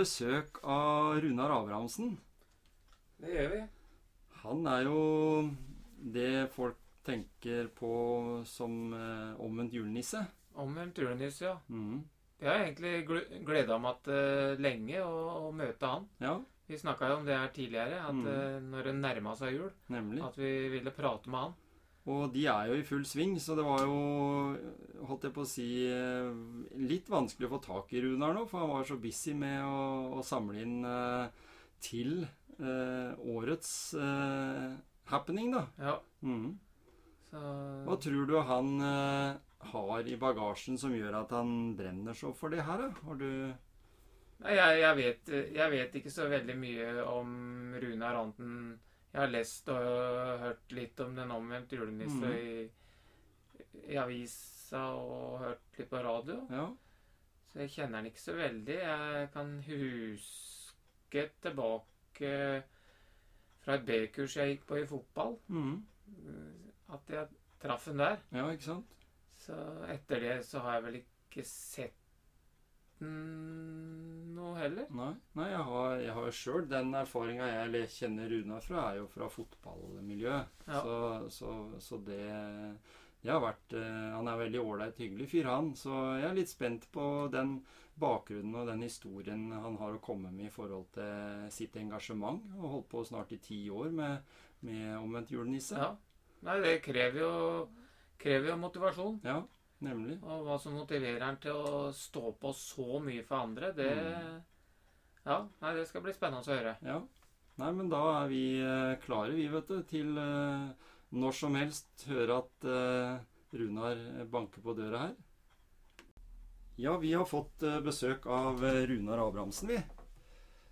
Besøk av Runar Abrahamsen. Det gjør vi. Han er jo det folk tenker på som eh, omvendt julenisse. Omvendt julenisse, ja. Mm. Jeg har egentlig gleda meg til lenge å, å møte han. Ja, Vi snakka jo om det her tidligere, at Mm. eh, når det nærma seg jul, nemlig. at vi ville prate med han. Og de er jo i full sving, så det var jo, holdt jeg på å si, eh, litt vanskelig å få tak i Runar nå, for han var så busy med å, å samle inn eh, til eh, årets eh, happening, da. Ja, Mm. så Hva tror du han eh, har i bagasjen som gjør at han brenner så for det her, da? Har du Nei, jeg, jeg, vet, jeg vet ikke så veldig mye om Runar Anten. Jeg har lest og hørt litt om den omvendt julenisse mm. i, i avisa og hørt litt på radio. Ja. Så jeg kjenner den ikke så veldig. Jeg kan huske tilbake fra et B-kurs jeg gikk på i fotball, mm. at jeg traff den der. Ja, ikke sant? Så etter det så har jeg vel ikke sett den noe heller. Nei, Nei jeg har, jeg har jo sjøl den erfaringa jeg kjenner Runa fra, er jo fra fotballmiljøet. Ja. Så, så, så det jeg har vært eh, Han er veldig ålreit, hyggelig fyr, han. Så jeg er litt spent på den bakgrunnen og den historien han har å komme med i forhold til sitt engasjement. Og holdt på snart i ti år med, med Omvendt julenisse. Ja. Nei, det krever jo, krever jo motivasjon. ja, nemlig. Og hva som motiverer han til å stå på så mye for andre, det Ja, nei, det skal bli spennende å høre. Ja. Nei, men da er vi eh, klare, vi, vet du, til eh, når som helst høre at eh, Runar banker på døra her. Ja, vi har fått besøk av Runar Abrahamsen, vi.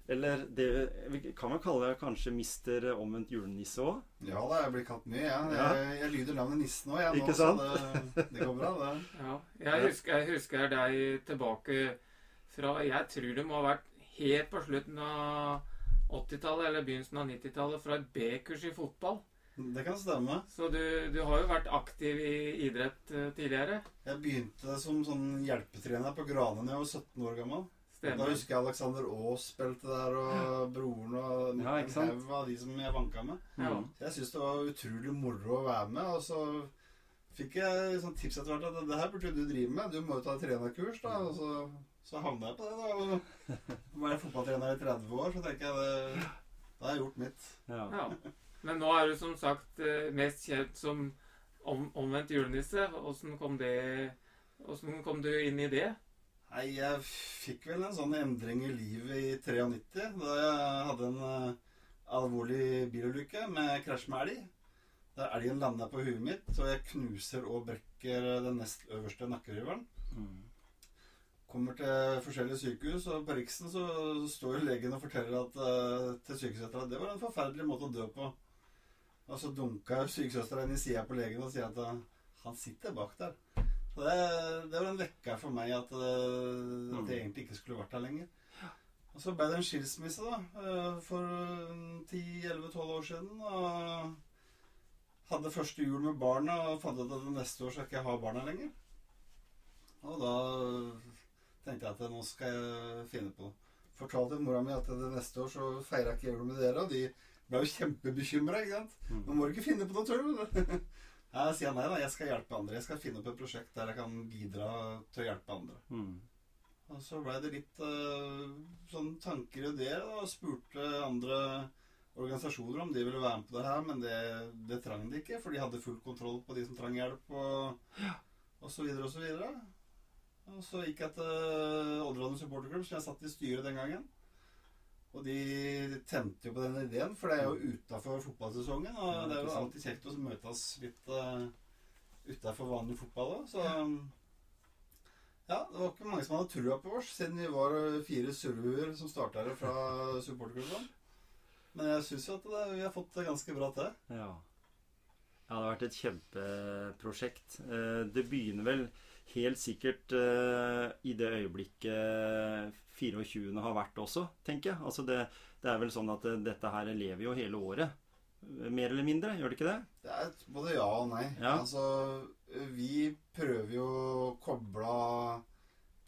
Eller det vi kan vel kalle det kanskje mister omvendt julenisse òg? Ja da, jeg blir kalt mye, jeg. Ja. Jeg, jeg lyder navnet Nissen òg, jeg. Ikke nå, sant? Det, det går bra, det. Ja, jeg husker, jeg husker deg tilbake fra Jeg tror det må ha vært helt på slutten av 80-tallet eller begynnelsen av 90-tallet fra et B-kurs i fotball. Det kan stemme. Så du, du har jo vært aktiv i idrett eh, tidligere. Jeg begynte som sånn hjelpetrener på Granene da jeg var 17 år gammel. Da husker jeg Alexander Aas spilte der, og broren og Ja, en haug av de som jeg vanka med. Ja. Jeg syntes det var utrolig moro å være med. Og så fikk jeg sånn tips etter hvert at det her burde du drive med. Du må jo ta trenerkurs, da. Og så, så havna jeg på det, da. Og være fotballtrener i 30 år, så tenker jeg det Da har jeg gjort mitt. Ja. Ja. Men nå er du som sagt eh, mest kjent som om, omvendt julenisse. Åssen kom det Åssen kom du inn i det? Nei, jeg fikk vel en sånn endring i livet i 93, da jeg hadde en eh, alvorlig bilulykke med krasj med elg. Der elgen landa på huet mitt, og jeg knuser og brekker den nest øverste nakkeriveren. Mm. Kommer til forskjellige sykehus, og på Riksen så står jo legen og forteller at, eh, til sykesøstera at det var en forferdelig måte å dø på. Og så dunka sykesøstera inn i sida på legen og sier at eh, han sitter bak der. Så det, det var en vekker for meg at, eh, at jeg egentlig ikke skulle vært der lenger. Og så ble det en skilsmisse da, eh, for 10-11-12 år siden. Og hadde første jul med barna og fant ut at neste år skal jeg ikke ha barna lenger. Og da tenkte jeg at nå skal jeg finne på det. Fortalte mora mi at det neste år så jeg ikke jul med dere, og de ble jo kjempebekymra. Mm. Nå må du ikke finne på noe tull. Jeg sier nei da, jeg skal hjelpe andre. Jeg skal finne opp et prosjekt der jeg kan bidra til å hjelpe andre. Mm. Og så blei det litt uh, sånn tanker og det, da, og spurte andre organisasjoner om de ville være med på det her, men det, det trang de ikke, for de hadde full kontroll på de som trang hjelp, og, og så videre og så videre. Og så gikk jeg til Odderlandet supporterklubb, som jeg satt i styret den gangen. Og de tente jo på den ideen, for det er jo utafor fotballsesongen. Og Ja, det er jo alltid kjekt å møtes litt uh, utafor vanlig fotball òg. Så ja, det var ikke mange som hadde trua på oss, siden vi var eh, fire surrehuer som starta her fra supporterklubben. Men jeg syns jo at det, vi har fått det ganske bra til. Ja. ja, det har vært et kjempeprosjekt. Eh, Det begynner vel helt sikkert eh, i det øyeblikket 24. har vært også, tenker jeg. Altså det, det er vel sånn at eh, dette her lever jo hele året. eh, Mer eller mindre, gjør det ikke det? Det er både ja og nei. Ja. Altså, vi prøver jo å koble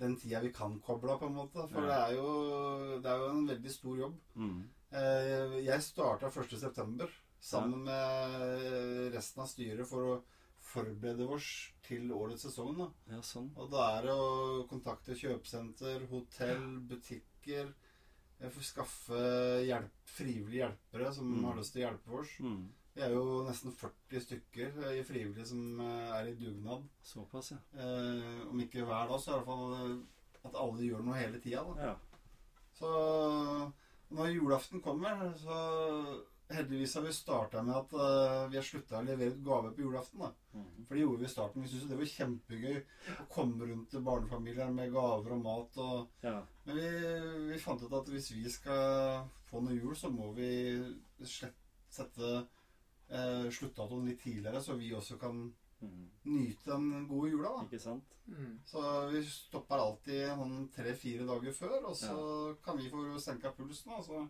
den tida vi kan koble på en måte. For Ja. det, er jo, det er jo en veldig stor jobb. Mm. Eh, Jeg starta 1.9. sammen med resten av styret for å forberede oss til årets sesong. da. Ja, sånn. Og da er det å kontakte kjøpesenter, hotell, butikker. eh, skaffe hjelp, frivillige hjelpere som Mm. har lyst til å hjelpe oss. Mm. Vi er jo nesten 40 stykker eh, i frivillige som eh, er i dugnad. Såpass, ja. Eh, om ikke hver dag, så i hvert fall at alle gjør noe hele tida. ja. Så når julaften kommer, så heldigvis har vi starta med at uh, vi har slutta å levere ut gave på julaften. da. Mm. For det gjorde vi i starten. Vi syntes det var kjempegøy å komme rundt til barnefamilier med gaver og mat. og ja. men vi, vi fant ut at hvis vi skal få noe jul, så må vi slett, sette uh, sluttdatoen litt tidligere, så vi også kan Mm. nyte den gode jula. da. Ikke sant? Mm. Så vi stopper alltid sånn tre-fire dager før, og så kan vi få senka pulsen. Og så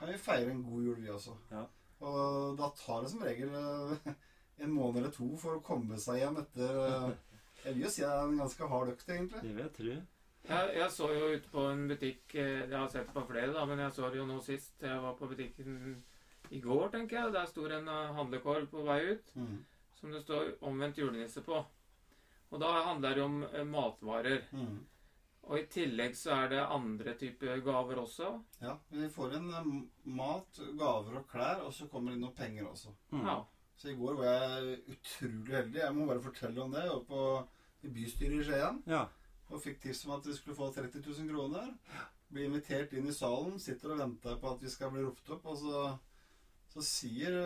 kan vi feire en god jul, vi også. Ja. Og da tar det som regel eh, en måned eller to for å komme seg hjem etter eh, Jeg vil jo si det er en ganske hard økt, egentlig. Det vil jeg tro. Jeg, jeg så jo ute på en butikk eh, Jeg har sett på flere, da, men jeg så det jo nå sist. Jeg var på butikken i går, tenker jeg. Der sto det en handlekorv på vei ut Mm. som det står 'Omvendt julenisse' på. Og da handler det om matvarer. Mm. Og i tillegg så er det andre typer gaver også. Ja, vi får inn eh, mat, gaver og klær, og så kommer det inn noen penger også. Mm. Ja. Så i går var jeg utrolig heldig. Jeg må bare fortelle om det. Jeg var på i bystyret i Skien Ja. og fikk tips om at vi skulle få 30 000 kroner. Blir invitert inn i salen, sitter og venter på at vi skal bli ropt opp. Og så, så sier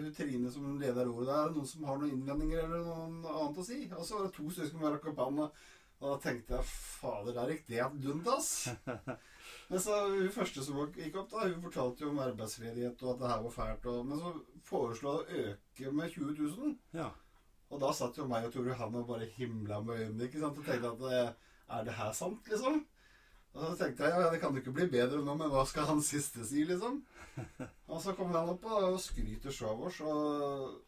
hun Trine som leder ordet der, er det noen som har noen innvendinger eller noe annet å si? Og så var det to stykker som rakk på hånda. Og da tenkte jeg fader, der gikk det dunt, ass. Men så hun første som gikk opp, da, hun fortalte jo om arbeidsledighet og at det her var fælt. Og, men så foreslo hun å øke med 20 000. ja. Og da satt jo meg og Tore Johan og bare himla med øynene ikke sant? og tenkte at eh, er det her sant, liksom? Og så tenkte jeg ja, det kan jo ikke bli bedre nå, men hva skal han siste si, liksom? Og så kommer han opp og skryter så av oss og,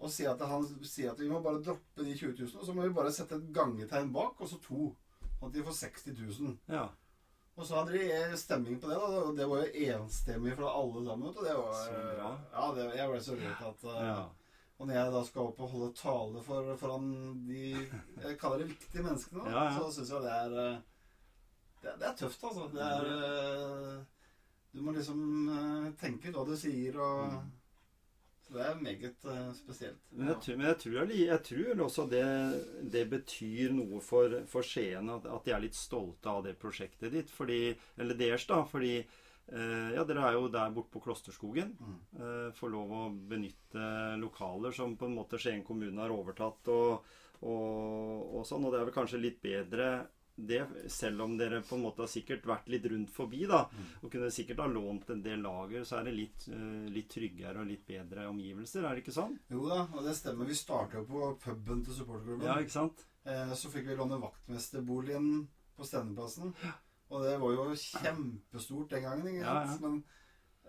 og sier at han sier at vi må bare droppe de 20 000, og så må vi bare sette et gangetegn bak, og så to. Sånn at de får 60 000. ja. Og så hadde de stemming på det, da, og det var jo enstemmig fra alle sammen. Og det var, Så bra. Ja, det, jeg ble så rørt at uh, ja. og når jeg da skal opp og holde tale for, foran de jeg kaller det viktige menneskene, da, Ja, ja. så syns jeg det er, eh, det, det er tøft, altså. Det er eh, Du må liksom tenke ut hva du sier, og Mm. Det er meget eh, spesielt. Men jeg, tror- men jeg tror, jeg tror også det, det betyr noe for, for Skien, at, at de er litt stolte av det prosjektet ditt. Fordi, eller deres, da. Fordi eh, ja, dere er jo der borte på Klosterskogen. Mm. Eh, får lov å benytte lokaler som på en måte Skien kommune har overtatt. Og, og, og sånn, og det er vel kanskje litt bedre det, selv om dere på en måte har sikkert vært litt rundt forbi, da, Mm. og kunne sikkert ha lånt en del lager, så er det litt, eh, litt tryggere og litt bedre omgivelser, er det ikke sånn? Jo da, og det stemmer. Vi starta på puben til supporterklubben. Ja, ikke sant? Eh, Så fikk vi låne vaktmesterboligen på Stendeplassen. Og det var jo kjempestort den gangen. ikke sant? ja. Men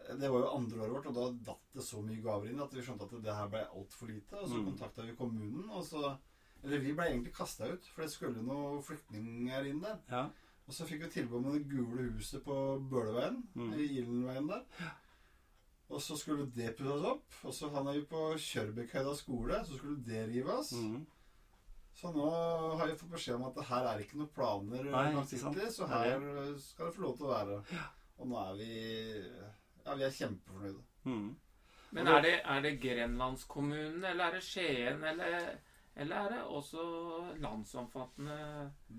eh, det var jo andre året vårt, og da datt det så mye gaver inn at vi skjønte at det her ble altfor lite. Og så Mm. kontakta vi kommunen, og så Eller vi ble egentlig kasta ut, for det skulle noen flyktninger inn der. Ja. Og så fikk vi tilbud om det gule huset på Bøleveien, Mm. i Gildenveien der. Og så skulle det pusses opp. Og så havna vi på Kjørbekkhøyda skole, så skulle det rives. Mm. Så nå har vi fått beskjed om at det her er ikke noen planer Nei, langsiktig, så er her skal det få lov til å være. Og nå er vi Ja, vi er kjempefornøyde. Mm. Men er det, er det Grenlandskommunen, eller er det Skien, eller, Eller er det også landsomfattende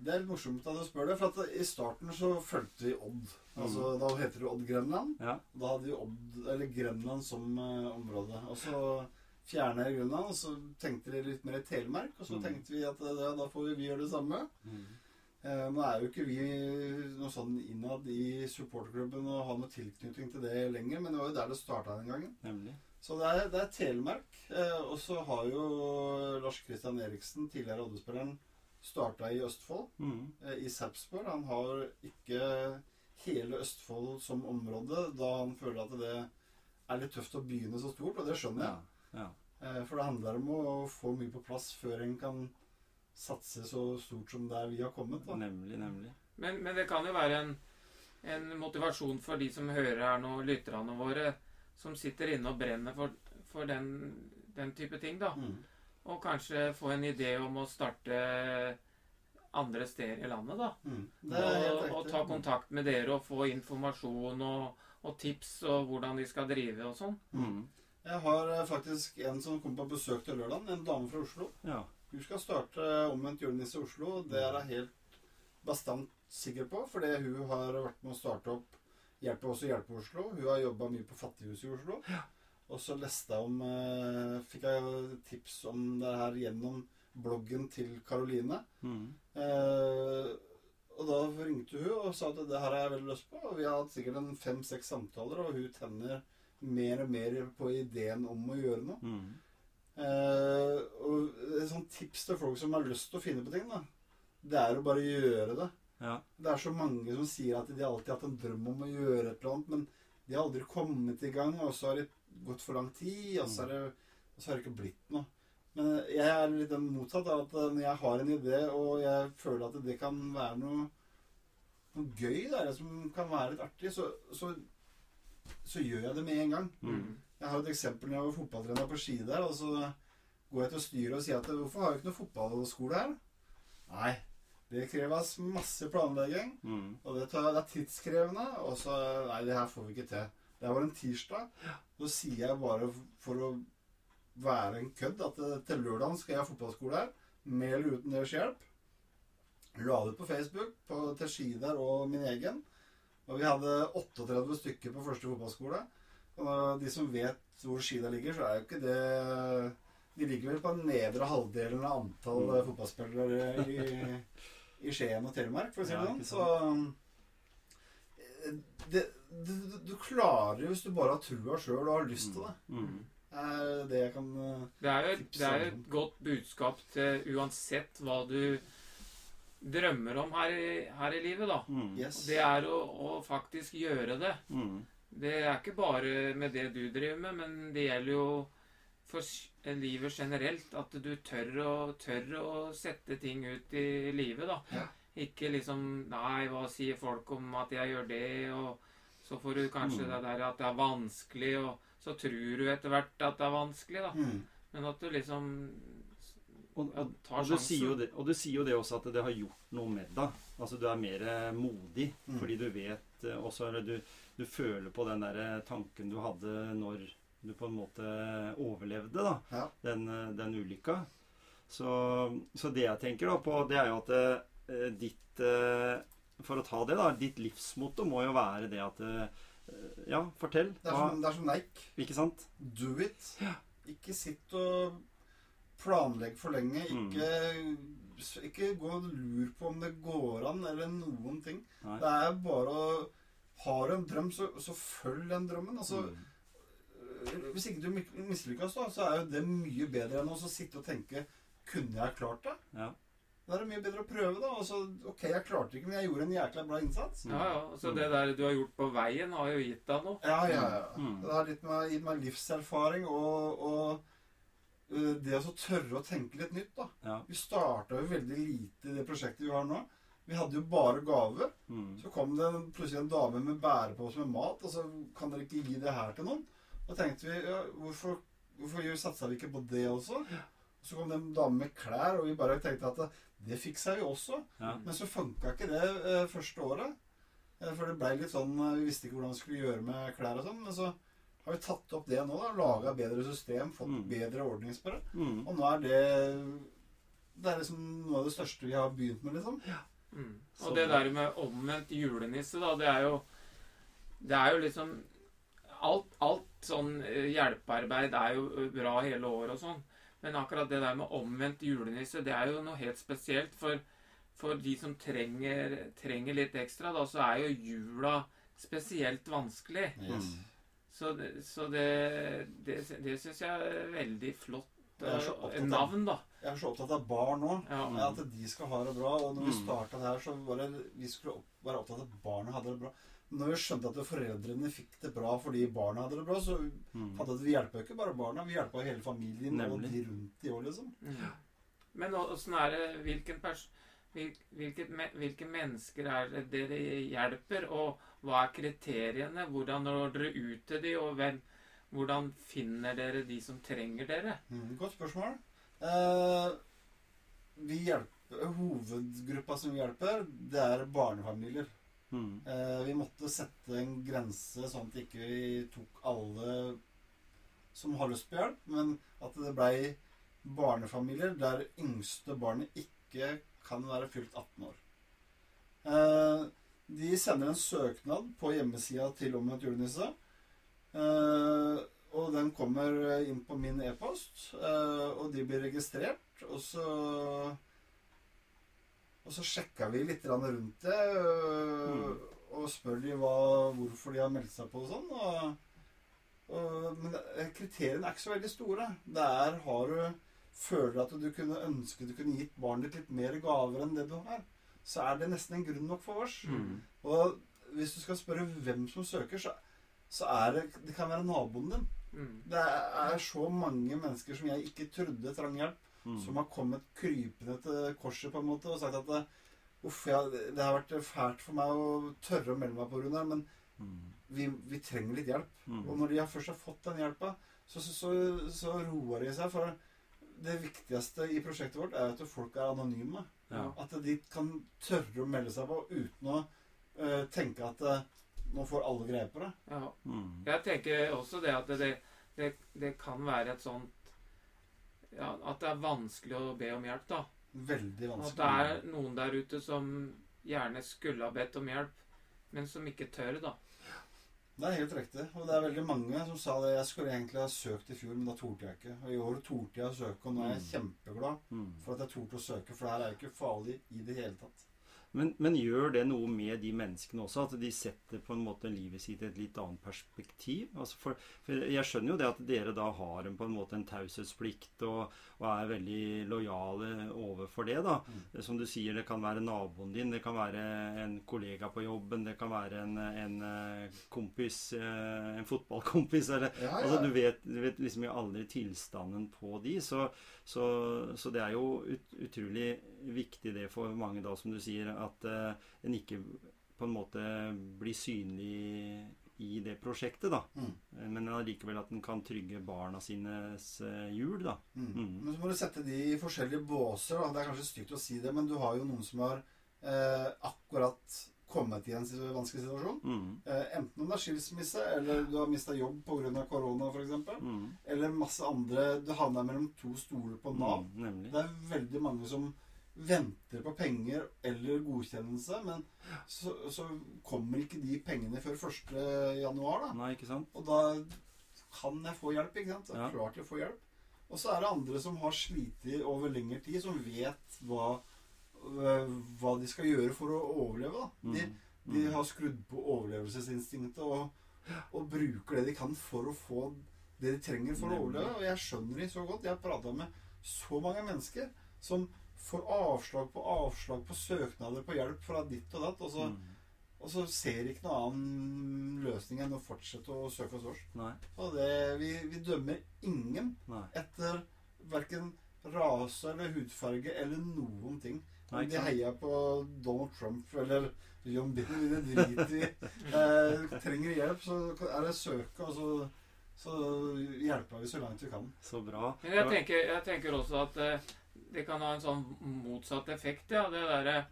Det er morsomt at du spør det, for at i starten så fulgte vi Odd. Altså, Da heter det Odd Grenland. Ja. Da hadde vi Odd, eller Grenland som eh, område. Og så fjerna jeg Grønland, og så tenkte vi litt mer i Telemark. Og så Mm. tenkte vi at ja, da får vi gjøre det samme. Eh, nå er jo ikke vi noe sånn innad i supporterklubben og har noe tilknytning til det lenger, men det var jo der det starta den gangen. Nemlig. Så det er, det er Telemark. Eh, og så har jo Lars Christian Eriksen, tidligere Oddespilleren, starta i Østfold, Mm. eh, i Sarpsborg. Han har ikke hele Østfold som område, da han føler at det er litt tøft å begynne så stort, og det skjønner jeg. Ja. ja. Eh, For det handler om å få mye på plass før en kan satse så stort som der vi har kommet. Da. Nemlig, nemlig. Men, men det kan jo være en, en motivasjon for de som hører her nå, lytterne våre, som sitter inne og brenner for, for den, den type ting, da. Mm. Og kanskje få en idé om å starte andre steder i landet, da. Mm. Og, og ta kontakt med dere og få informasjon og, og tips og hvordan de skal drive og sånn. Mm. Jeg har eh, faktisk en som kom på besøk til lørdag, en dame fra Oslo. Ja. Hun skal starte Omvendt julenisse i Oslo. Det er jeg helt bastant sikker på, fordi hun har vært med å starte opp Hjelpe også Hjelpe Oslo. Hun har jobba mye på Fattighuset i Oslo. Og så leste jeg om eh, Fikk jeg tips om det her gjennom bloggen til Karoline. Mm. Eh, og da ringte hun og sa at det her har jeg veldig lyst på. Og vi har hatt sikkert en fem-seks samtaler, og hun tenner mer og mer på ideen om å gjøre noe. Mm. Eh, og et sånt tips til folk som har lyst til å finne på ting, da, det er å bare gjøre det. Ja. Det er så mange som sier at de alltid har hatt en drøm om å gjøre et eller annet, men de har aldri kommet i gang, og så har det gått for lang tid, og så, har det, så har det ikke blitt noe. Men jeg er litt motsatt av at når jeg har en idé, og jeg føler at det kan være noe, noe gøy der, som kan være litt artig, så, så, så gjør jeg det med en gang. Mm. Jeg har et eksempel når jeg var fotballtrener på ski der, og så går jeg til styret og sier at hvorfor har vi ikke noe fotballskole her? Nei, det kreves masse planlegging, Mm. og det, tar, det er tidskrevende, og så Nei, det her får vi ikke til. Det var en tirsdag. Så sier jeg bare for å være en kødd at eh, til lørdagen skal jeg ha fotballskole her, med eller uten deres hjelp. La det på Facebook på, til Skidar og min egen. Og vi hadde 38 stykker på første fotballskole. Og de som vet hvor Skida ligger, så er jo ikke det De ligger vel på den nedre halvdelen av antall Mm. fotballspillere i, i Skien og Telemark, for å si det sånn. Så eh, det, det, du klarer jo hvis du bare har trua sjøl og har lyst til det. Mm. Det er det jeg kan eh, Det er jo et, det er jo et godt budskap til uansett hva du drømmer om her i, her i livet, da. Mm. Yes. Det er å, å faktisk gjøre det. Mm. Det er ikke bare med det du driver med, men det gjelder jo for livet generelt. At du tør å, tør å sette ting ut i livet, da. Ja. Ikke liksom Nei, hva sier folk om at jeg gjør det? Og så får du kanskje Mm. det der at det er vanskelig, og så tror du etter hvert at det er vanskelig, da. mm. Men at du liksom Og, og, og, du sier jo sjansen. det, og du sier jo det også at det har gjort noe med deg. Altså du er mer eh, modig Mm. fordi du vet eh, også eller du, du føler på den der eh, tanken du hadde når du på en måte overlevde da, Ja. den, eh, den ulykka. Så, så det jeg tenker da på, det er jo at eh, ditt eh, For å ta det, da. Ditt livsmotto må jo være det at eh, Ja, fortell. Det er Hva, som, det er som Nike. ikke sant? Do it. Ikke sitt og planlegg for lenge. Mm. Ikke, ikke gå og lur på om det går an, eller noen ting. Nei. Det er bare å Har du en drøm, så, så følg den drømmen. Altså, Mm. Hvis ikke du mi- mislykkes, da, så er jo det mye bedre enn å sitte og tenke Kunne jeg klart det? Ja. Da er det mye bedre å prøve, da. Altså, ok, jeg klarte ikke, men jeg gjorde en jækla bra innsats. Ja, ja. Så det der du har gjort på veien, har jo gitt deg noe. Ja, ja, ja. Mm. Det har gitt meg, gitt meg livserfaring og, og øh, det å tørre å tenke litt nytt, da. Ja. Vi starta jo veldig lite i det prosjektet vi har nå. Vi hadde jo bare gaver. Mm. Så kom det plutselig en dame med bærepose med mat, og så kan dere ikke gi det her til noen. Da tenkte vi ja, hvorfor, hvorfor satsa vi ikke på det også? Og så kom det en dame med klær, og vi bare tenkte at det fiksa vi også. Ja. Men så funka ikke det eh, første året. Eh, for det blei litt sånn eh, Vi visste ikke hvordan vi skulle gjøre med klær og sånn. Men så har vi tatt opp det nå. da, Laga bedre system, fått Mm. bedre ordningsspørre. Mm. Og nå er det det er liksom noe av det største vi har begynt med, liksom. Mm. Så Og det der med omvendt julenisse, da, det er jo Det er jo liksom Alt, alt sånn eh, hjelpearbeid er jo eh, bra hele året og sånn. Men akkurat det der med omvendt julenisse, det er jo noe helt spesielt. For, for de som trenger, trenger litt ekstra, da, så er jo jula spesielt vanskelig. Yes. Så så det, det, det syns jeg er veldig flott Jeg er så eh, av- navn. Jeg er så opptatt av barn nå. Ja. At de skal ha det bra. Og når vi Mm. starta det her, så var det vi skulle opp, være opptatt av at barna hadde det bra. Når vi skjønte at foreldrene fikk det bra fordi barna hadde det bra, så Mm. hadde vi hjelpa ikke bare barna, vi hjelpa hele familien og de rundt i år, liksom. Mm. Men åssen er det Hvilken pers hvil, hvilket, hvilke mennesker er det dere hjelper, og hva er kriteriene? Hvordan når dere ut til de, og hvem, hvordan finner dere de som trenger dere? Mm, godt spørsmål. Eh, vi hjelper, hovedgruppa som vi hjelper, det er barnefamilier. Mm. Eh, vi måtte sette en grense sånn at ikke vi tok alle som har lyst på hjelp, men at det blei barnefamilier der yngste barnet ikke kan være fylt 18 år. Eh, de sender en søknad på hjemmesida til Omvendt julenisse. Eh, og den kommer inn på min e-post, og de blir registrert. Og så og så sjekka vi litt rundt det, øh, Mm. og spør de hva, hvorfor de har meldt seg på og sånn. Og, og, men kriteriene er ikke så veldig store. Det er har du føler at du kunne ønske du kunne gitt barnet ditt litt mer gaver enn det du har, så er det nesten en grunn nok for oss. Mm. Og hvis du skal spørre hvem som søker, så, så er det Det kan være naboen din. Mm. Det er så mange mennesker som jeg ikke trodde trang hjelp, Mm. som har kommet krypende til korset på en måte og sagt at det- Uff, ja, det har vært fælt for meg å tørre å melde meg på, Rune, men Mm. vi, vi trenger litt hjelp. Mm. Og når de først har fått den hjelpa, så, så, så, så roer de seg. For det viktigste i prosjektet vårt er at folk er anonyme. Ja. At de kan tørre å melde seg på uten å uh, tenke at uh, nå får alle greie på det. Ja. Mm. Jeg tenker også det at det, det, det kan være et sånt ja, At det er vanskelig å be om hjelp, da. Veldig vanskelig. At det er noen der ute som gjerne skulle ha bedt om hjelp, men som ikke tør, da. Det er helt riktig. Og det er veldig mange som sa det. Jeg skulle egentlig ha søkt i fjor, men da torde jeg ikke. Og i år torde jeg å søke, og nå er jeg Mm. kjempeglad Mm. for at jeg torde å søke, for det her er jo ikke farlig i det hele tatt. Men, men gjør det noe med de menneskene også? At de setter på en måte livet sitt i et litt annet perspektiv? Altså for, for jeg skjønner jo det at dere da har en, på en måte en taushetsplikt og, og er veldig lojale overfor det. da. Mm. Som du sier, det kan være naboen din, det kan være en kollega på jobben, det kan være en, en eh, kompis, eh, en fotballkompis eller Ja, Altså, du vet, du vet liksom aldri tilstanden på de, så, så, så det er jo ut, utrolig viktig det for mange, da, som du sier, at eh, en ikke på en måte blir synlig i det prosjektet, da. Mm. Eh, Men allikevel at en kan trygge barna sines hjul jul, da. Mm. Mm. Men så må du sette de i forskjellige båser. Da. Det er kanskje stygt å si det, men du har jo noen som har eh, akkurat kommet i en vanskelig situasjon. Mm. Eh, enten om det er skilsmisse, eller du har mista jobb pga. korona f.eks. Mm. Eller masse andre Du havner mellom to stoler på Nav. Mm. Det er veldig mange som venter på penger eller godkjennelse, men så, så kommer ikke de pengene før 1. januar, da. Nei, ikke sant? Og da kan jeg få hjelp, ikke sant? Så Ja. klart jeg får hjelp. Og så er det andre som har slitt over lengre tid, som vet hva, øh, hva de skal gjøre for å overleve. da. De, Mm. de Mm. har skrudd på overlevelsesinstinktet og, og bruker det de kan for å få det de trenger for å overleve. Og jeg skjønner de så godt. Jeg har prata med så mange mennesker som får avslag på avslag på søknader på hjelp fra ditt og datt, og så, Mm. og så ser ikke noen annen løsning enn å fortsette å søke hos oss. Nei. Og det, vi, vi dømmer ingen Nei. etter verken rase eller hudfarge eller noen ting. Nei, Om de heier på Donald Trump eller John Biden, det driter i. Eh, trenger hjelp, så er det søke, og så, så hjelper vi så langt vi kan. Så bra. Men jeg tenker, jeg tenker også at eh, det kan ha en sånn motsatt effekt, ja. Det derre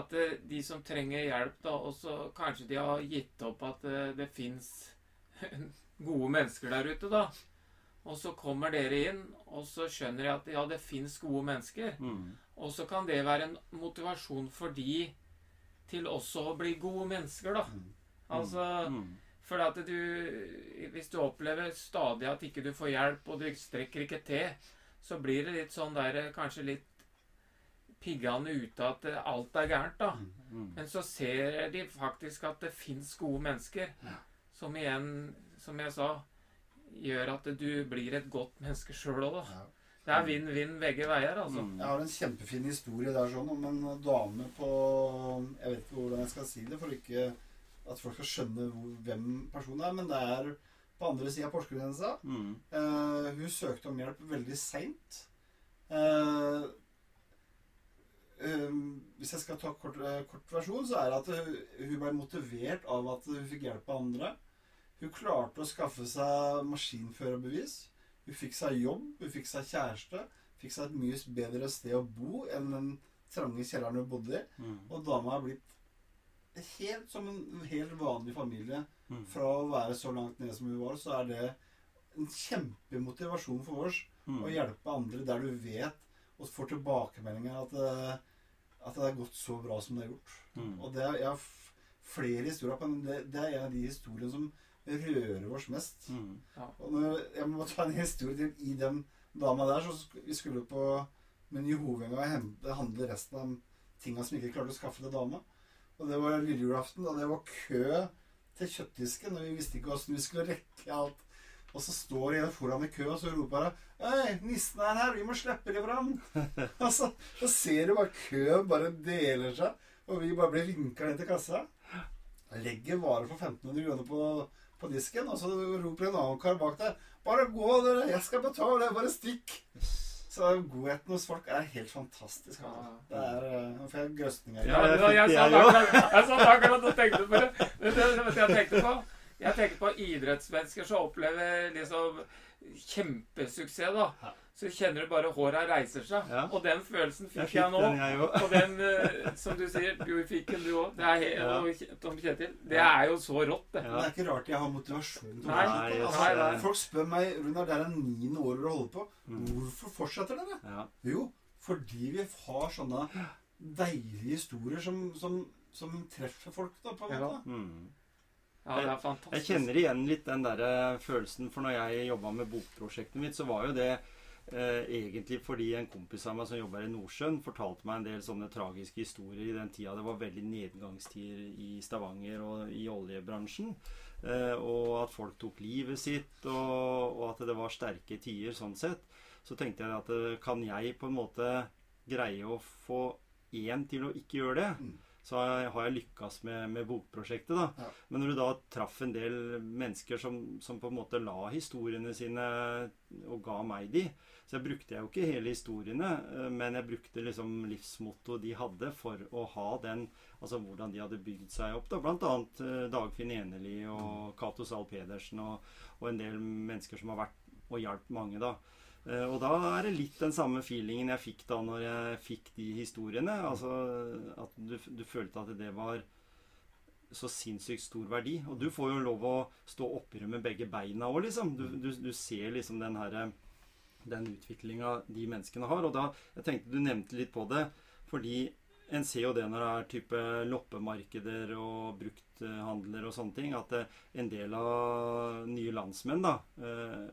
At eh, de som trenger hjelp, da, også kanskje de har gitt opp at det, det fins gode mennesker der ute, da. Og så kommer dere inn, og så skjønner jeg at ja, det fins gode mennesker. Mm. Og så kan det være en motivasjon for de til også å bli gode mennesker, da. Mm. Altså Mm. For at du Hvis du opplever stadig at ikke du får hjelp, og du strekker ikke til, så blir det litt sånn der Kanskje litt piggende ute at eh, alt er gærent, da. Mm. Men så ser de faktisk at det fins gode mennesker. Som igjen, som jeg sa, gjør at du blir et godt menneske sjøl òg, da. Det er vinn-vinn begge veier, altså. Mm. Jeg har en kjempefin historie der sånn om en dame på Jeg vet ikke hvordan jeg skal si det for ikke at folk skal skjønne hvor, hvem personen er, men det er på andre sida av Porsgrunngrensa. Mm. Uh, hun søkte om hjelp veldig seint. Uh, eh, hvis jeg skal ta kort, uh, kort versjon, så er det at hun, hun ble motivert av at hun fikk hjelp av andre. Hun klarte å skaffe seg maskinførerbevis. Hun fikk seg jobb, hun fikk seg kjæreste. Fikk seg et mye bedre sted å bo enn den trange kjelleren hun bodde i. Mm. Og dama er blitt helt som en helt vanlig familie. Mm. Fra å være så langt nede som vi var, så er det en kjempemotivasjon for oss Mm. å hjelpe andre der du vet og får tilbakemeldinger at, det- at det har gått så bra som det har gjort. Mm. Og det er, jeg har flere historier på men det, det er en av de historiene som rører oss mest. Mm. Og når, jeg må ta en historie til i den dama der. Så vi skulle på Meny Hovenga og handle resten av tinga som ikke klarte å skaffe til dama. Og det var lille julaften, og det var kø til kjøttdisken, og vi visste ikke åssen vi skulle rekke alt. Og så står en foran i kø, og så roper han Hei, nissen er her, vi må slippe dem fram. og så, så ser du bare køen bare deler seg, og vi bare blir vinka ned til kassa. Legger varer for 1500 kroner på, på disken, og så roper en annen kar bak der Bare gå, dere, jeg skal betale, bare stikk. Så godheten hos folk er helt fantastisk. Altså. Det er, eh, Nå får jeg grøsninger. Ja, det jeg, jeg jeg jeg satt akkurat og tenkte på det. Jeg tenkte på? Jeg tenker på idrettsmennesker som opplever liksom kjempesuksess, da. Ja. Så kjenner du bare håra reiser seg. Ja. Og den følelsen Jeg fikk fikk jeg nå. den, jeg. Og den, eh, som du sier, du fikk den du òg. Det er Ja. Tom Kjetil. Det er jo så rått, det. Men det er ikke rart jeg har motivasjon til å fortsette. Altså, nei, nei. Folk spør meg Runar, det er det niende året du holder på. Mm. Hvorfor fortsetter dere? Ja. Jo, fordi vi har sånne deilige historier som, som, som treffer folk, da, på en Ja. måte. Mm. Ja, det er fantastisk. Jeg jeg kjenner igjen litt den der eh, følelsen, for når jeg jobba med bokprosjektet mitt, så var jo det eh, egentlig fordi en kompis av meg som jobber i Nordsjøen, fortalte meg en del sånne tragiske historier i den tida det var veldig nedgangstider i Stavanger og i oljebransjen. Eh, og at folk tok livet sitt, og, og at det var sterke tider sånn sett. Så tenkte jeg at eh, kan jeg på en måte greie å få én til å ikke gjøre det? Mm. Så har jeg- lykkes med, med bokprosjektet, da. Ja. Men når du da traff en del mennesker som, som på en måte la historiene sine og ga meg de, så jeg brukte jeg jo ikke hele historiene, eh, men jeg brukte liksom livsmottoet de hadde for å ha den Altså hvordan de hadde bygd seg opp. da, Blant annet eh, Dagfinn Eneli og Cato Zahl Pedersen og, og en del mennesker som har vært og hjulpet mange, da. Eh, Og da er det litt den samme feelingen jeg fikk da når jeg fikk de historiene. Altså at du, du følte at det var så sinnssykt stor verdi. Og du får jo lov å stå oppi med begge beina òg, liksom. Du, du, du ser liksom den herre den utviklinga de menneskene har. Og da Jeg tenkte du nevnte litt på det, fordi en ser jo det når det er type loppemarkeder og brukthandler og sånne ting, at eh, en del av nye landsmenn da eh,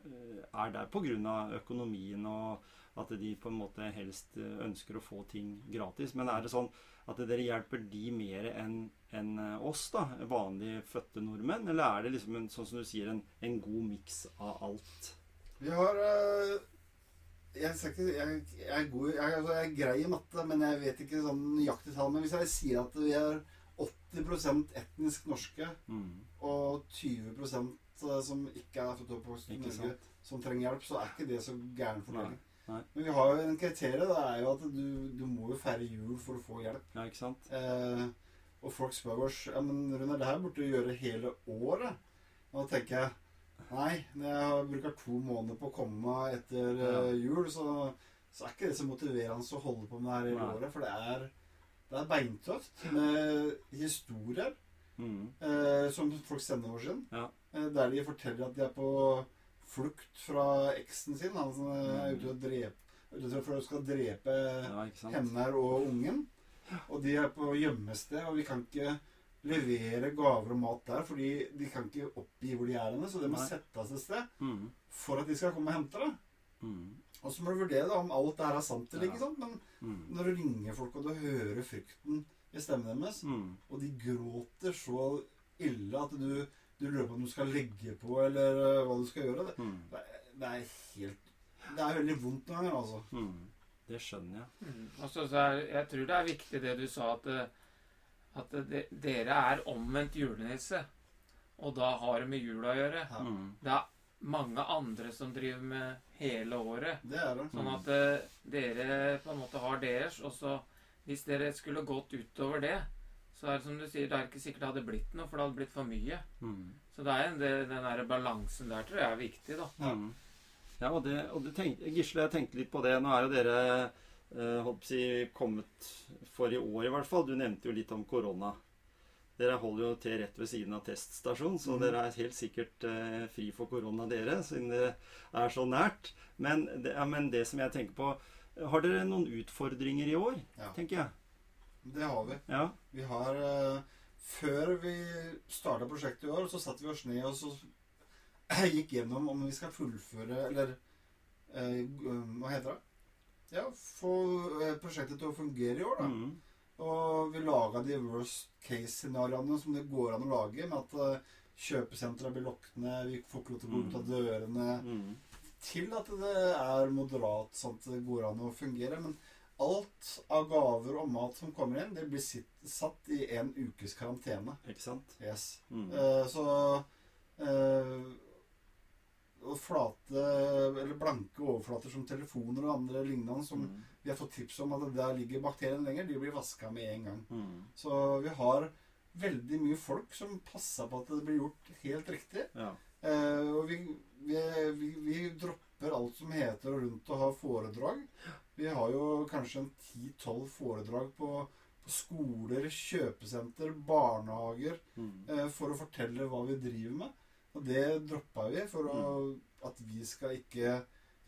er der pga. økonomien og at de på en måte helst eh, ønsker å få ting gratis. Men er det sånn at dere hjelper de mer enn oss, da, vanlige fødte nordmenn? Eller er det liksom en, sånn som du sier, en, en god miks av alt? Vi har eh, jeg, ikke, jeg, jeg, er god, jeg, altså, jeg er grei i matte, men jeg vet ikke sånn nøyaktig tall. Men hvis jeg sier at vi er 80% etnisk norske Mm. og 20% som ikke er født og oppvokst i Norge, som trenger hjelp, så er ikke det så gæren for Nei. Men vi har jo en kriterium. Det er jo at du, du må jo feire jul for å få hjelp. Ja, ikke sant? Eh, og folk spør oss ja, men Runar, det her burde du gjøre hele året. Og da tenker jeg nei, når jeg bruker to måneder på å komme meg etter Ja. eh, jul, så, så er ikke det så motiverende å holde på med det her hele året. For det er, det er beintøft med historier Mm. eh, som folk sender over sin, Ja. Eh, der de forteller at de er på flukt fra eksen sin. Han som er ute og dreper Ute for å skal drepe Ja, henne og ungen. Og de er på gjemmested, og vi kan ikke levere gaver og mat der, fordi de kan ikke oppgi hvor de er henne, så det må Nei. settes et sted Mm. for at de skal komme og hente det. Mm. Og så må du vurdere da, om alt det her er sant eller Ja. ikke sant. Men Mm. når du ringer folk, og du hører frykten i stemmen deres, Mm. og de gråter så ille at du, du lurer på om du skal legge på, eller øh, hva du skal gjøre. Det, Mm. det, er- det er helt Det er veldig vondt noen ganger, altså. Mm. Det skjønner jeg. Mm. Og så, så er, jeg tror det er viktig det du sa, at, eh, at de, dere er omvendt julenisse. Og da har det med jula å gjøre. Ja. Mm. Det er mange andre som driver med hele året. Det er det. Sånn at eh, dere på en måte har deres, og så hvis dere skulle gått utover det, så er det som du sier, det er ikke sikkert det hadde blitt noe, for det hadde blitt for mye. Mm. Så det er en, det, den der balansen der tror jeg er viktig, da. Ja. Mm. Ja, og, det, og du tenkte, Gisle, jeg tenkte litt på det. Nå er jo dere eh, si, kommet for i år, i hvert fall. Du nevnte jo litt om korona. Dere holder jo til rett ved siden av teststasjonen, så mm. dere er helt sikkert eh, fri for korona, dere, siden det er så nært. Men det, ja, men det som jeg tenker på Har dere noen utfordringer i år, Ja, tenker jeg? det har vi. Ja. Vi har øh, Før vi starta prosjektet i år, så satte vi oss ned og så gikk gjennom om vi skal fullføre Eller øh, hva heter det? Ja, få øh, prosjektet til å fungere i år, da. Mm. Og vi laga de worst case-scenarioene som det går an å lage, med at uh, kjøpesentra blir lukket ned, vi får ikke lov til å gå ut av dørene, Mm. til at det er moderat, sånn at det går an å fungere. Men alt av gaver og mat som kommer inn, det blir sitt, satt i en ukes karantene. Ikke sant? Yes. Mm. Uh, så eh, og flate, eller blanke overflater som telefoner og andre lignende som Mm. vi har fått tips om at der ligger bakterien lenger, de blir vaska med en gang. Mm. Så vi har veldig mye folk som passer på at det blir gjort helt riktig. Ja. Eh, og vi, vi, vi, vi dropper alt som heter rundt å ha foredrag. Vi har jo kanskje en 10-12 foredrag på, på skoler, kjøpesenter, barnehager Mm. eh, for å fortelle hva vi driver med. Og det droppa vi for å, at vi skal ikke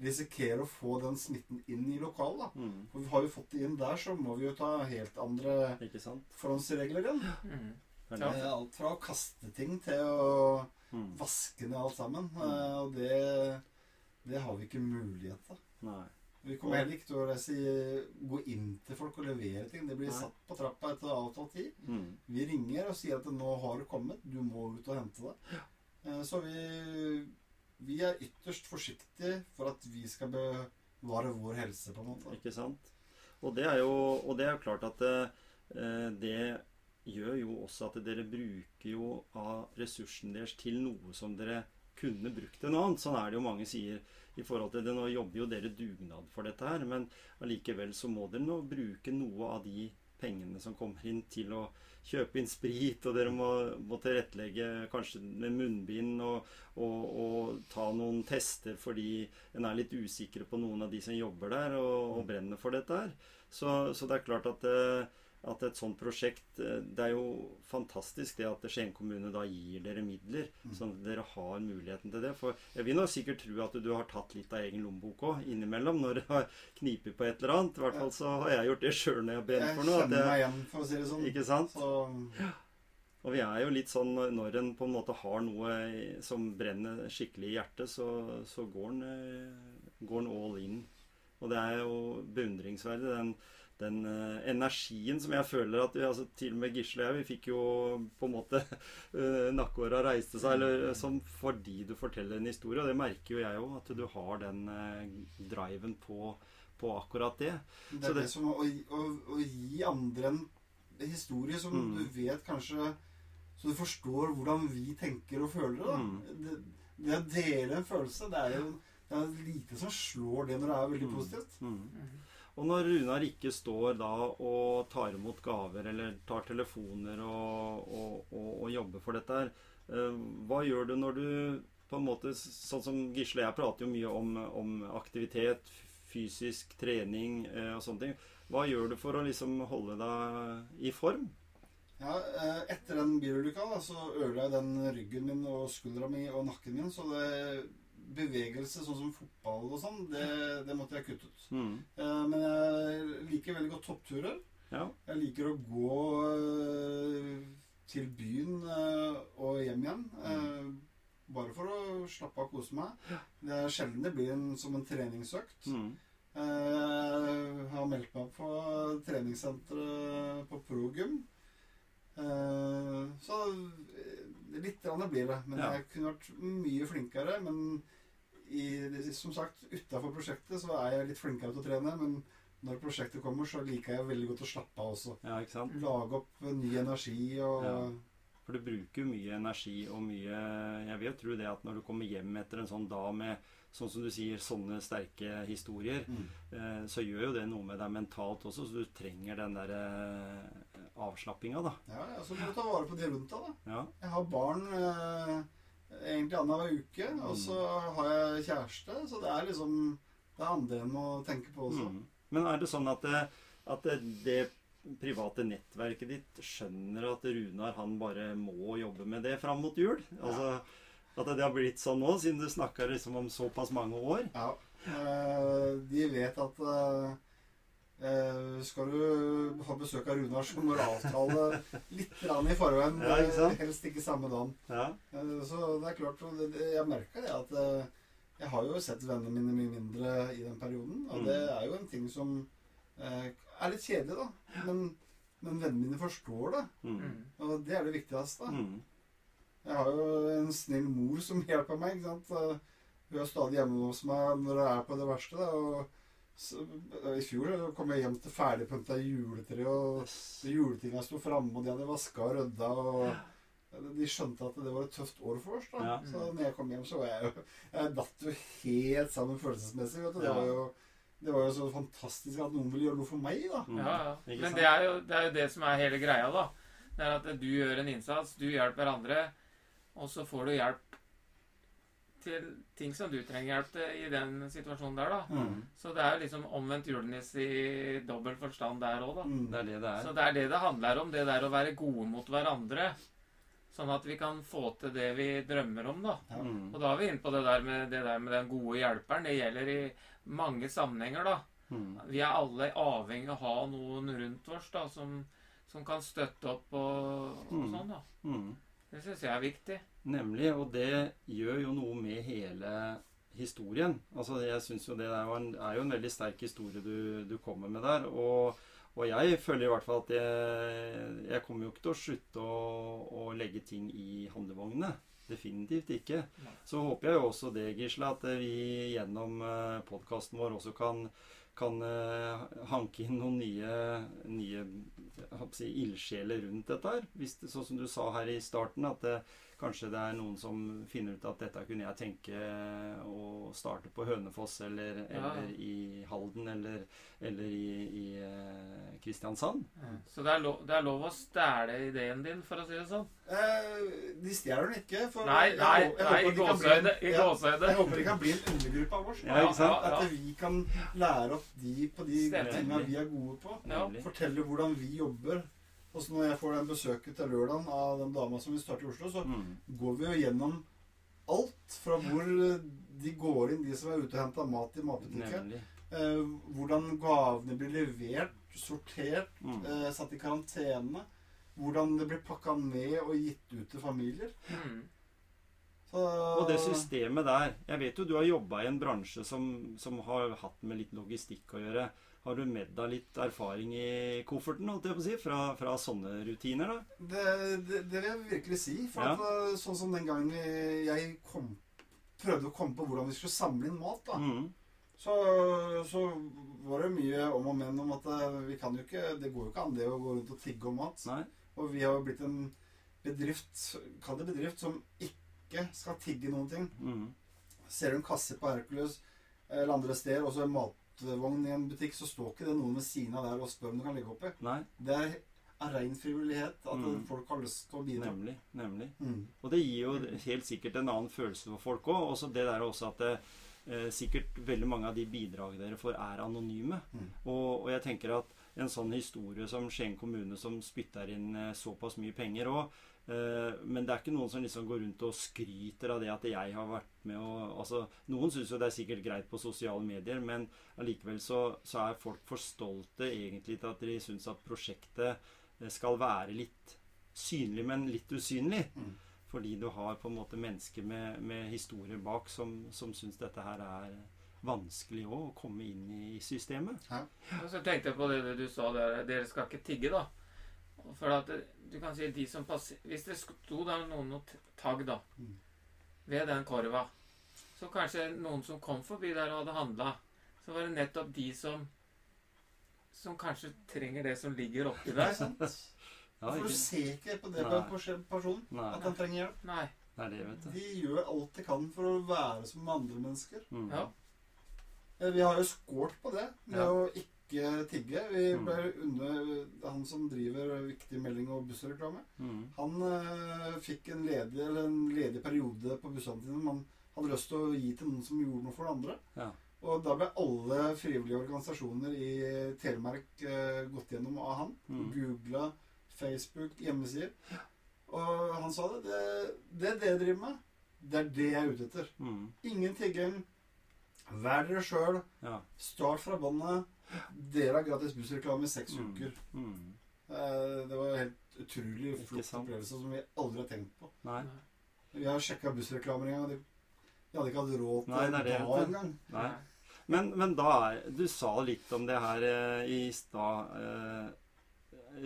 risikere å få den smitten inn i lokalet. da. Mm. For har vi fått det inn der, så må vi jo ta helt andre Ikke sant? forhåndsregler igjen. Mm. Eh, Alt fra å kaste ting til å Mm. vaske ned alt sammen. Eh, Og det, det har vi ikke mulighet til. Nei. Vi kommer heller ikke til å reise, gå inn til folk og levere ting. Det blir Nei. satt på trappa etter avtalt tid. Mm. Vi ringer og sier at nå har det kommet, du må ut og hente det. Eh, Så vi, vi er ytterst forsiktige for at vi skal bevare vår helse, på en måte. Ikke sant? Og det er jo, det er jo klart at eh, det gjør jo også at dere bruker jo av ressursen deres til noe som dere kunne brukt noe annet. Sånn er det jo mange sier i forhold til det. Nå jobber jo dere dugnad for dette her, men allikevel så må dere nå bruke noe av de pengene som kommer inn til å kjøpe inn sprit, og dere må, må tilrettelegge kanskje med munnbind og, og, og ta noen tester fordi en er litt usikre på noen av de som jobber der og, og brenner for dette her. Så, så det er klart at, eh, at et sånt prosjekt eh, Det er jo fantastisk det at Skien kommune da gir dere midler, Mm. sånn at dere har muligheten til det. For jeg vil nå sikkert tro at du har tatt litt av egen lommebok òg innimellom når det har knipet på et eller annet. I hvert fall så har jeg gjort det sjøl når jeg har brent for noe. Jeg kjenner meg igjen, for å si det sånn. ikke sant? Så Og vi er jo litt sånn når- en på en måte har noe som brenner skikkelig i hjertet, så, så går en eh, går en all in. Og det er jo beundringsverdig, den, den uh, energien som jeg føler at vi, altså, Til og med Gisle og jeg, vi fikk jo på en måte uh, nakkehåra reiste seg eller, som fordi du forteller en historie. Og det merker jo jeg òg, at du har den uh, driven på, på akkurat det. det Så er det, det- som å, å, å gi andre en historie som Mm. du vet kanskje Så du forstår hvordan vi tenker og føler det. da. Mm. Det, det å dele en følelse, det er jo det er lite som slår det når det er veldig Mm. positivt. Mm. Og når Runar ikke står da og tar imot gaver eller tar telefoner og, og, og, og jobber for dette her, eh, hva gjør du når du på en måte, Sånn som Gisle og jeg prater jo mye om, om aktivitet, fysisk trening eh, og sånne ting. Hva gjør du for å liksom holde deg i form? Ja, eh, Etter den bilulykka da, så jeg den ryggen min og skuldra mi og nakken min, så det bevegelse sånn som fotball og sånn, det, det måtte jeg kutte ut. Mm. Eh, men jeg liker veldig godt toppturer. Ja. Jeg liker å gå eh, til byen eh, og hjem igjen. eh, bare for å slappe av og kose meg. Det er sjelden det blir en, som en treningsøkt. Mm. Eh, Jeg har meldt meg på treningssenteret på Progym. Eh, Så litt blir det. Men Ja. jeg kunne vært mye flinkere. Men i, som sagt, utafor prosjektet så er jeg litt flinkere til å trene. Men når prosjektet kommer, så liker jeg veldig godt å slappe av også. ja, ikke sant? Lage opp ny energi og Ja. For du bruker mye energi og mye Jeg vil jo tro det at når du kommer hjem etter en sånn dag med sånn som du sier, sånne sterke historier, Mm. eh, så gjør jo det noe med deg mentalt også, så du trenger den der eh, avslappinga, da. Ja, ja, så må du ta vare på de rundt deg, da. Ja. Jeg har barn eh, egentlig annenhver uke, og så har jeg kjæreste, så det er liksom Det er andre enn å tenke på også. Mm. Men er det sånn at, det, at det, private nettverket ditt skjønner at Runar han bare må jobbe med det fram mot jul? Altså At det har blitt sånn nå, siden du snakka liksom om såpass mange år? Ja. Eh, de vet at eh, skal du ha besøk av Runar, så må du avtale litt i forveien. Ja, ikke sant? eh, Helst ikke samme dagen. Ja. Eh, så det er klart, jeg merker det at eh, jeg har jo sett vennene mine mye mindre i den perioden. Og Mm. det er jo en ting som eh, er litt kjedelig, da. Men, men vennene mine forstår det. Mm. Mm. Og det er det viktigste. Mm. Jeg har jo en snill mor som hjelper meg. ikke sant? Hun er stadig hjemme hos meg når det er på det verste. Da. Og så, eh, I fjor kom jeg hjem til ferdigpynta juletre, og juletinga sto framme, og de hadde vaska og rydda. og De skjønte at det var et tøft år for oss. da. Ja. Så når jeg kom hjem, så var jeg jo Jeg datt jo helt sammen følelsesmessig. vet du. Det var jo det var jo så fantastisk at noen ville gjøre noe for meg, da. Mm. Ja, ja. Men det er, jo, det er jo det som er hele greia, da. Det er at du gjør en innsats, du hjelper andre, og så får du hjelp til ting som du trenger hjelp til i den situasjonen der, da. Mm. Så det er jo liksom omvendt julenisse i dobbel forstand der òg, da. Mm. Det er det det er. Så det er det det handler om, det der å være gode mot hverandre. Sånn at vi kan få til det vi drømmer om, da. Ja. Mm. Og da er vi inne på det der med, det der med den gode hjelperen. Det gjelder i mange sammenhenger, da. Mm. Vi er alle avhengig av å ha noen rundt oss da, som, som kan støtte opp og, og Mm. sånn. da. Det syns jeg er viktig. Nemlig, og det gjør jo noe med hele historien. Altså, jeg synes jo det er jo en, er jo en veldig sterk historie du, du kommer med der. Og, og jeg føler i hvert fall at jeg, jeg kommer jo ikke til å slutte å, å legge ting i handlevognene. Definitivt ikke. Nei. Så håper jeg jo også det, Gisle, at vi gjennom podkasten vår også kan, kan eh, hanke inn noen nye, nye si, ildsjeler rundt dette her. Sånn som du sa her i starten, at det, kanskje det er noen som finner ut at dette kunne jeg tenke å starte på Hønefoss eller, Ja. eller i Halden eller, eller i, i eh, Kristiansand. Så det er, lov, det er lov å stjele ideen din, for å si det sånn. Eh, de stjeler den ikke. For Nei, jeg nei, hå- jeg nei håper i de kan bli en- gåsehøyde. I ja, gåsehøyde. Jeg håper de kan bli en undergruppe av oss. Ja, ikke sant? Ja, ja. At vi kan lære opp de på de tingene vi er gode på. Ja. Fortelle hvordan vi jobber. Og så når jeg får den besøket til lørdagen av den dama som vil starte i Oslo, så Mm. går vi jo gjennom alt fra hvor de går inn, de som er ute og henter mat i matbutikken. Eh, hvordan gavene blir levert, sortert, Mm. eh, satt i karantene. Hvordan det blir pakka ned og gitt ut til familier. Mm. Så, Og det systemet der Jeg vet jo du har jobba i en bransje som, som har hatt med litt logistikk å gjøre. Har du med deg litt erfaring i kofferten holdt jeg på å si, fra, fra sånne rutiner? da? Det, det, det vil jeg virkelig si. For Ja. at, eh, sånn som den gangen jeg kom, prøvde å komme på hvordan vi skulle samle inn mat, da, Mm. så, så var det mye om og men om at eh, vi kan jo ikke Det går jo ikke an det å gå rundt og tigge om mat. Nei. Og vi har jo blitt en bedrift, kall det bedrift, som ikke skal tigge noen ting. Mm. Ser du en kasse på Hercules eller andre steder, og så en matvogn i en butikk, så står ikke det noen ved siden av der og spør om du kan legge oppi. Nei, Det er av ren frivillighet at Mm. folk har lyst til å bidra. nemlig. nemlig. Mm. Og det gir jo helt sikkert en annen følelse for folk òg. Også det der også at det, eh, sikkert veldig mange av de bidrag dere får, er anonyme. Mm. Og, og jeg tenker at en sånn historie som Skien kommune, som spytter inn eh, såpass mye penger Eh, men det er ikke noen som liksom går rundt og skryter av det at jeg har vært med og altså, Noen syns jo det er sikkert greit på sosiale medier, men allikevel så, så er folk for stolte egentlig til at de syns at prosjektet eh, skal være litt synlig, men litt usynlig. Mm. Fordi du har på en måte mennesker med, med historier bak som, som syns dette her er vanskelig også, å komme inn i systemet. Ja. så tenkte jeg på det du sa der, dere skal ikke tigge, da. For at det- du kan si de som passer Hvis det sto der noen tagg, da, Mm. ved den korva, så kanskje noen som kom forbi der og hadde handla, så var det nettopp de som som kanskje trenger det som ligger oppi der. sant? Ja, For du ser ikke på det på Nei. en pers- person Nei, at han trenger hjelp. Nei. det er det, vet du. De gjør alt de kan for å være som andre mennesker. Mm. Ja. Eh, Vi har jo skålt på det med Ja. å ikke tigge. Vi Mm. ble under Han som driver Viktig melding og bussreklame. Mm. Han uh, fikk en ledig, en ledig periode på bussene sine man hadde lyst til å gi til noen som gjorde noe for det andre. Ja. Og da ble alle frivillige organisasjoner i Telemark uh, gått gjennom av han. Mm. Googla, Facebook, hjemmesider. Og han sa det. Det, det dere driver med, det er det jeg er ute etter. Mm. Ingen tigging. Vær dere sjøl. Ja. Start fra båndet. Dere har gratis bussreklame i seks Mm. uker. Mm. Eh, Det var en helt utrolig flott opplevelse som vi aldri har tenkt på. Nei. Vi har sjekka bussreklamer en gang. De, de- hadde ikke hatt råd til Nei, en det du. engang. Men, men da er Du sa litt om det her eh, i stad. Eh,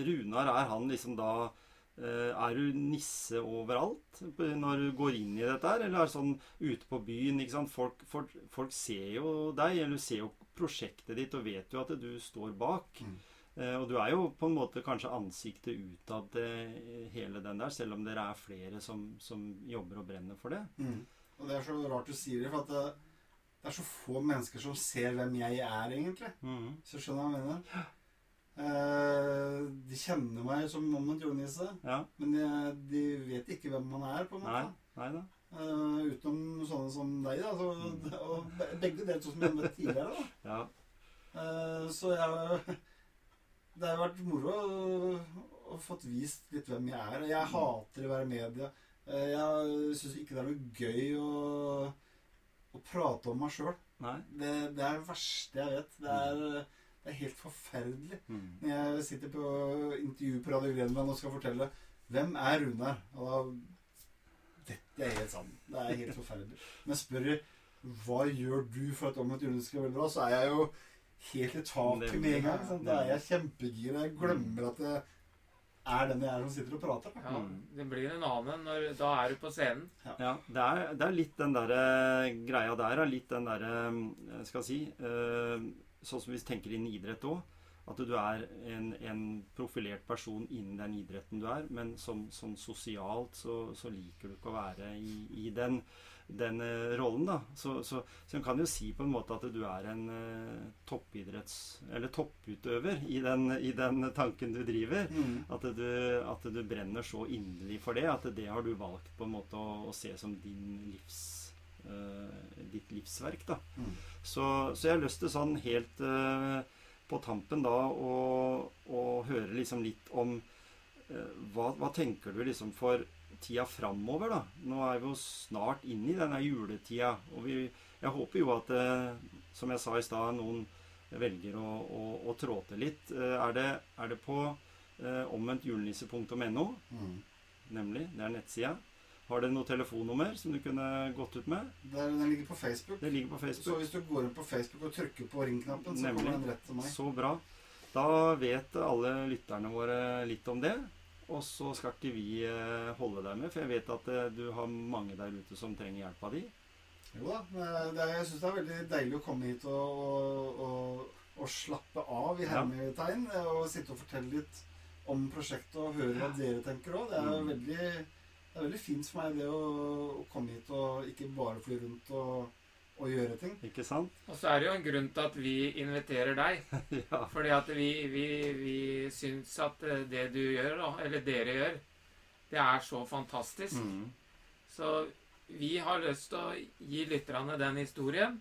Runar, er han liksom da Er du nisse overalt når du går inn i dette her? Eller er det sånn ute på byen? Folk, folk, folk ser jo deg, eller ser jo prosjektet ditt og vet jo at du står bak. Mm. Eh, og du er jo på en måte kanskje ansiktet utad til hele den der, selv om dere er flere som, som jobber og brenner for det. Mm. Og det er så rart du sier det, for at det, det er så få mennesker som ser hvem jeg er, egentlig. Mm. Så skjønner jeg hva jeg mener? Eh, de kjenner meg som omvendt julenisse, Ja. men de, de vet ikke hvem man er, på en måte. Nei da. Uh, utenom sånne som deg, da. Så, Mm. og begge delt sånn som jeg møtte tidligere, da. Ja. Uh, så jeg Det har vært moro å, å fått vist litt hvem jeg er. Jeg hater å være i media. Jeg syns ikke det er noe gøy å, å prate om meg sjøl. Det, det er det verste jeg vet. Det er, det er helt forferdelig. Mm. Når jeg sitter på intervju på Radio Grenland og skal fortelle hvem er Runar og da, Dette er helt sant. Det er helt forferdelig. Men spør jeg hva gjør du for at omvendt Rune skal veldig bra, så er jeg jo helt i taket med en gang. Sant? Da er jeg kjempegira. Jeg glemmer at det er den jeg er som sitter og prater. Da. Ja, det blir en annen når Da er du på scenen. Ja, det er, det er litt den derre greia der. er Litt den derre Skal jeg si eh, Sånn som vi tenker innen idrett òg. At du er en, en profilert person innen den idretten du er. Men som, sånn sosialt så, så liker du ikke å være i, i den, den eh, rollen, da. Så, så, så en kan jo si på en måte at du er en uh, toppidretts... Eller topputøver i den, i den tanken du driver. Mm. At du, at du brenner så inderlig for det, at det har du valgt på en måte å, å se som din livs, ditt livsverk. da. Mm. Så, så jeg har lyst til sånn helt eh, på tampen da å, høre liksom litt om eh, hva, hva tenker du liksom for tida framover, da? Nå er vi jo snart inne i denne juletida. Og vi, jeg håper jo at, eh, som jeg sa i stad, noen velger å, å, å trå til litt. Eh, er, det, er det på eh, omvendtjulenisse.no, Mm. nemlig? Det er nettsida. Har dere noe telefonnummer som du kunne gått ut med? Der, den ligger på Facebook. Det ligger på Facebook. Så hvis du går inn på Facebook og trykker på ringknappen, så Nemlig. kommer den rett til meg. Så bra. Da vet alle lytterne våre litt om det. Og så skal ikke vi eh, holde deg med, for jeg vet at eh, du har mange der ute som trenger hjelpa di. Jo da. Det er, jeg syns det er veldig deilig å komme hit og, og, og, slappe av i hermetegn. Og sitte og fortelle litt om prosjektet og høre hva dere tenker òg. Det, er Mm. veldig det er veldig fint for meg det å, å komme hit og ikke bare fly rundt og, og gjøre ting. Ikke sant? Og så er det jo en grunn til at vi inviterer deg. ja. Fordi at vi, vi, vi syns at eh, det du gjør, da, eller dere gjør, det er så fantastisk. Mm. Så vi har lyst til å gi lytterne den historien.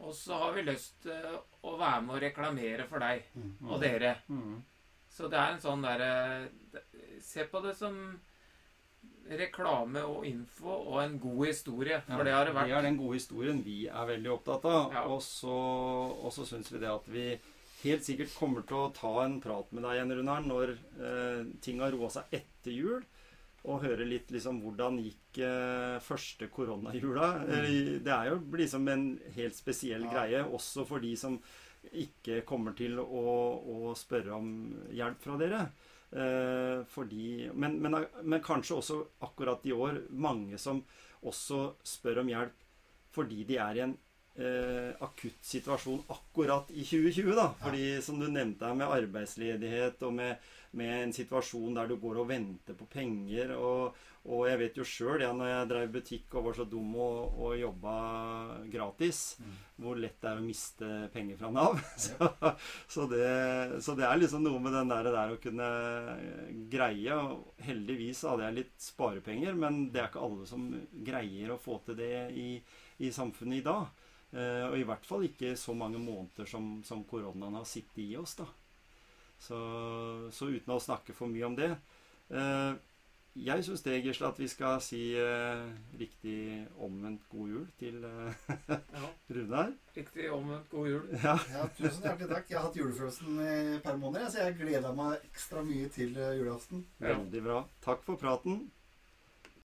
Og så har vi lyst til å være med å reklamere for deg Mm. og dere. Mm. Så det er en sånn derre Se på det som reklame og info og en god historie. Ja, For det har det vært. Det er den gode historien vi er veldig opptatt av. Ja. Og så, og så syns vi det at vi helt sikkert kommer til å ta en prat med deg igjen, Runar, når eh, ting har roa seg etter jul. Og høre litt liksom hvordan gikk eh, første koronajula. Eh, Det er jo liksom en helt spesiell Ja. greie, også for de som ikke kommer til å, å spørre om hjelp fra dere. Eh, fordi, men, men, men kanskje også akkurat i år mange som også spør om hjelp fordi de er i en eh, akutt situasjon akkurat i 2020. da. Fordi som du nevnte her med arbeidsledighet og med, med en situasjon der du går og venter på penger. Og, og jeg vet jo sjøl, ja, når jeg drev butikk og var så dum og, og jobba gratis, Mm. hvor lett det er å miste penger fra Nav. Så, så, det, så det er liksom noe med den der, der å kunne greie. Og heldigvis hadde jeg litt sparepenger, men det er ikke alle som greier å få til det i, i samfunnet i dag. Eh, og i hvert fall ikke så mange måneder som, som koronaen har sittet i oss. da. Så, så uten å snakke for mye om det eh, Jeg syns det, Gisle, at vi skal si eh, riktig omvendt god jul til eh, Ja, Runar. riktig omvendt god jul. Ja. Ja, tusen hjertelig takk. Jeg har hatt julefølelsen i et par måneder, så jeg gleder meg ekstra mye til eh, julaften. Ja. Veldig bra. Takk for praten.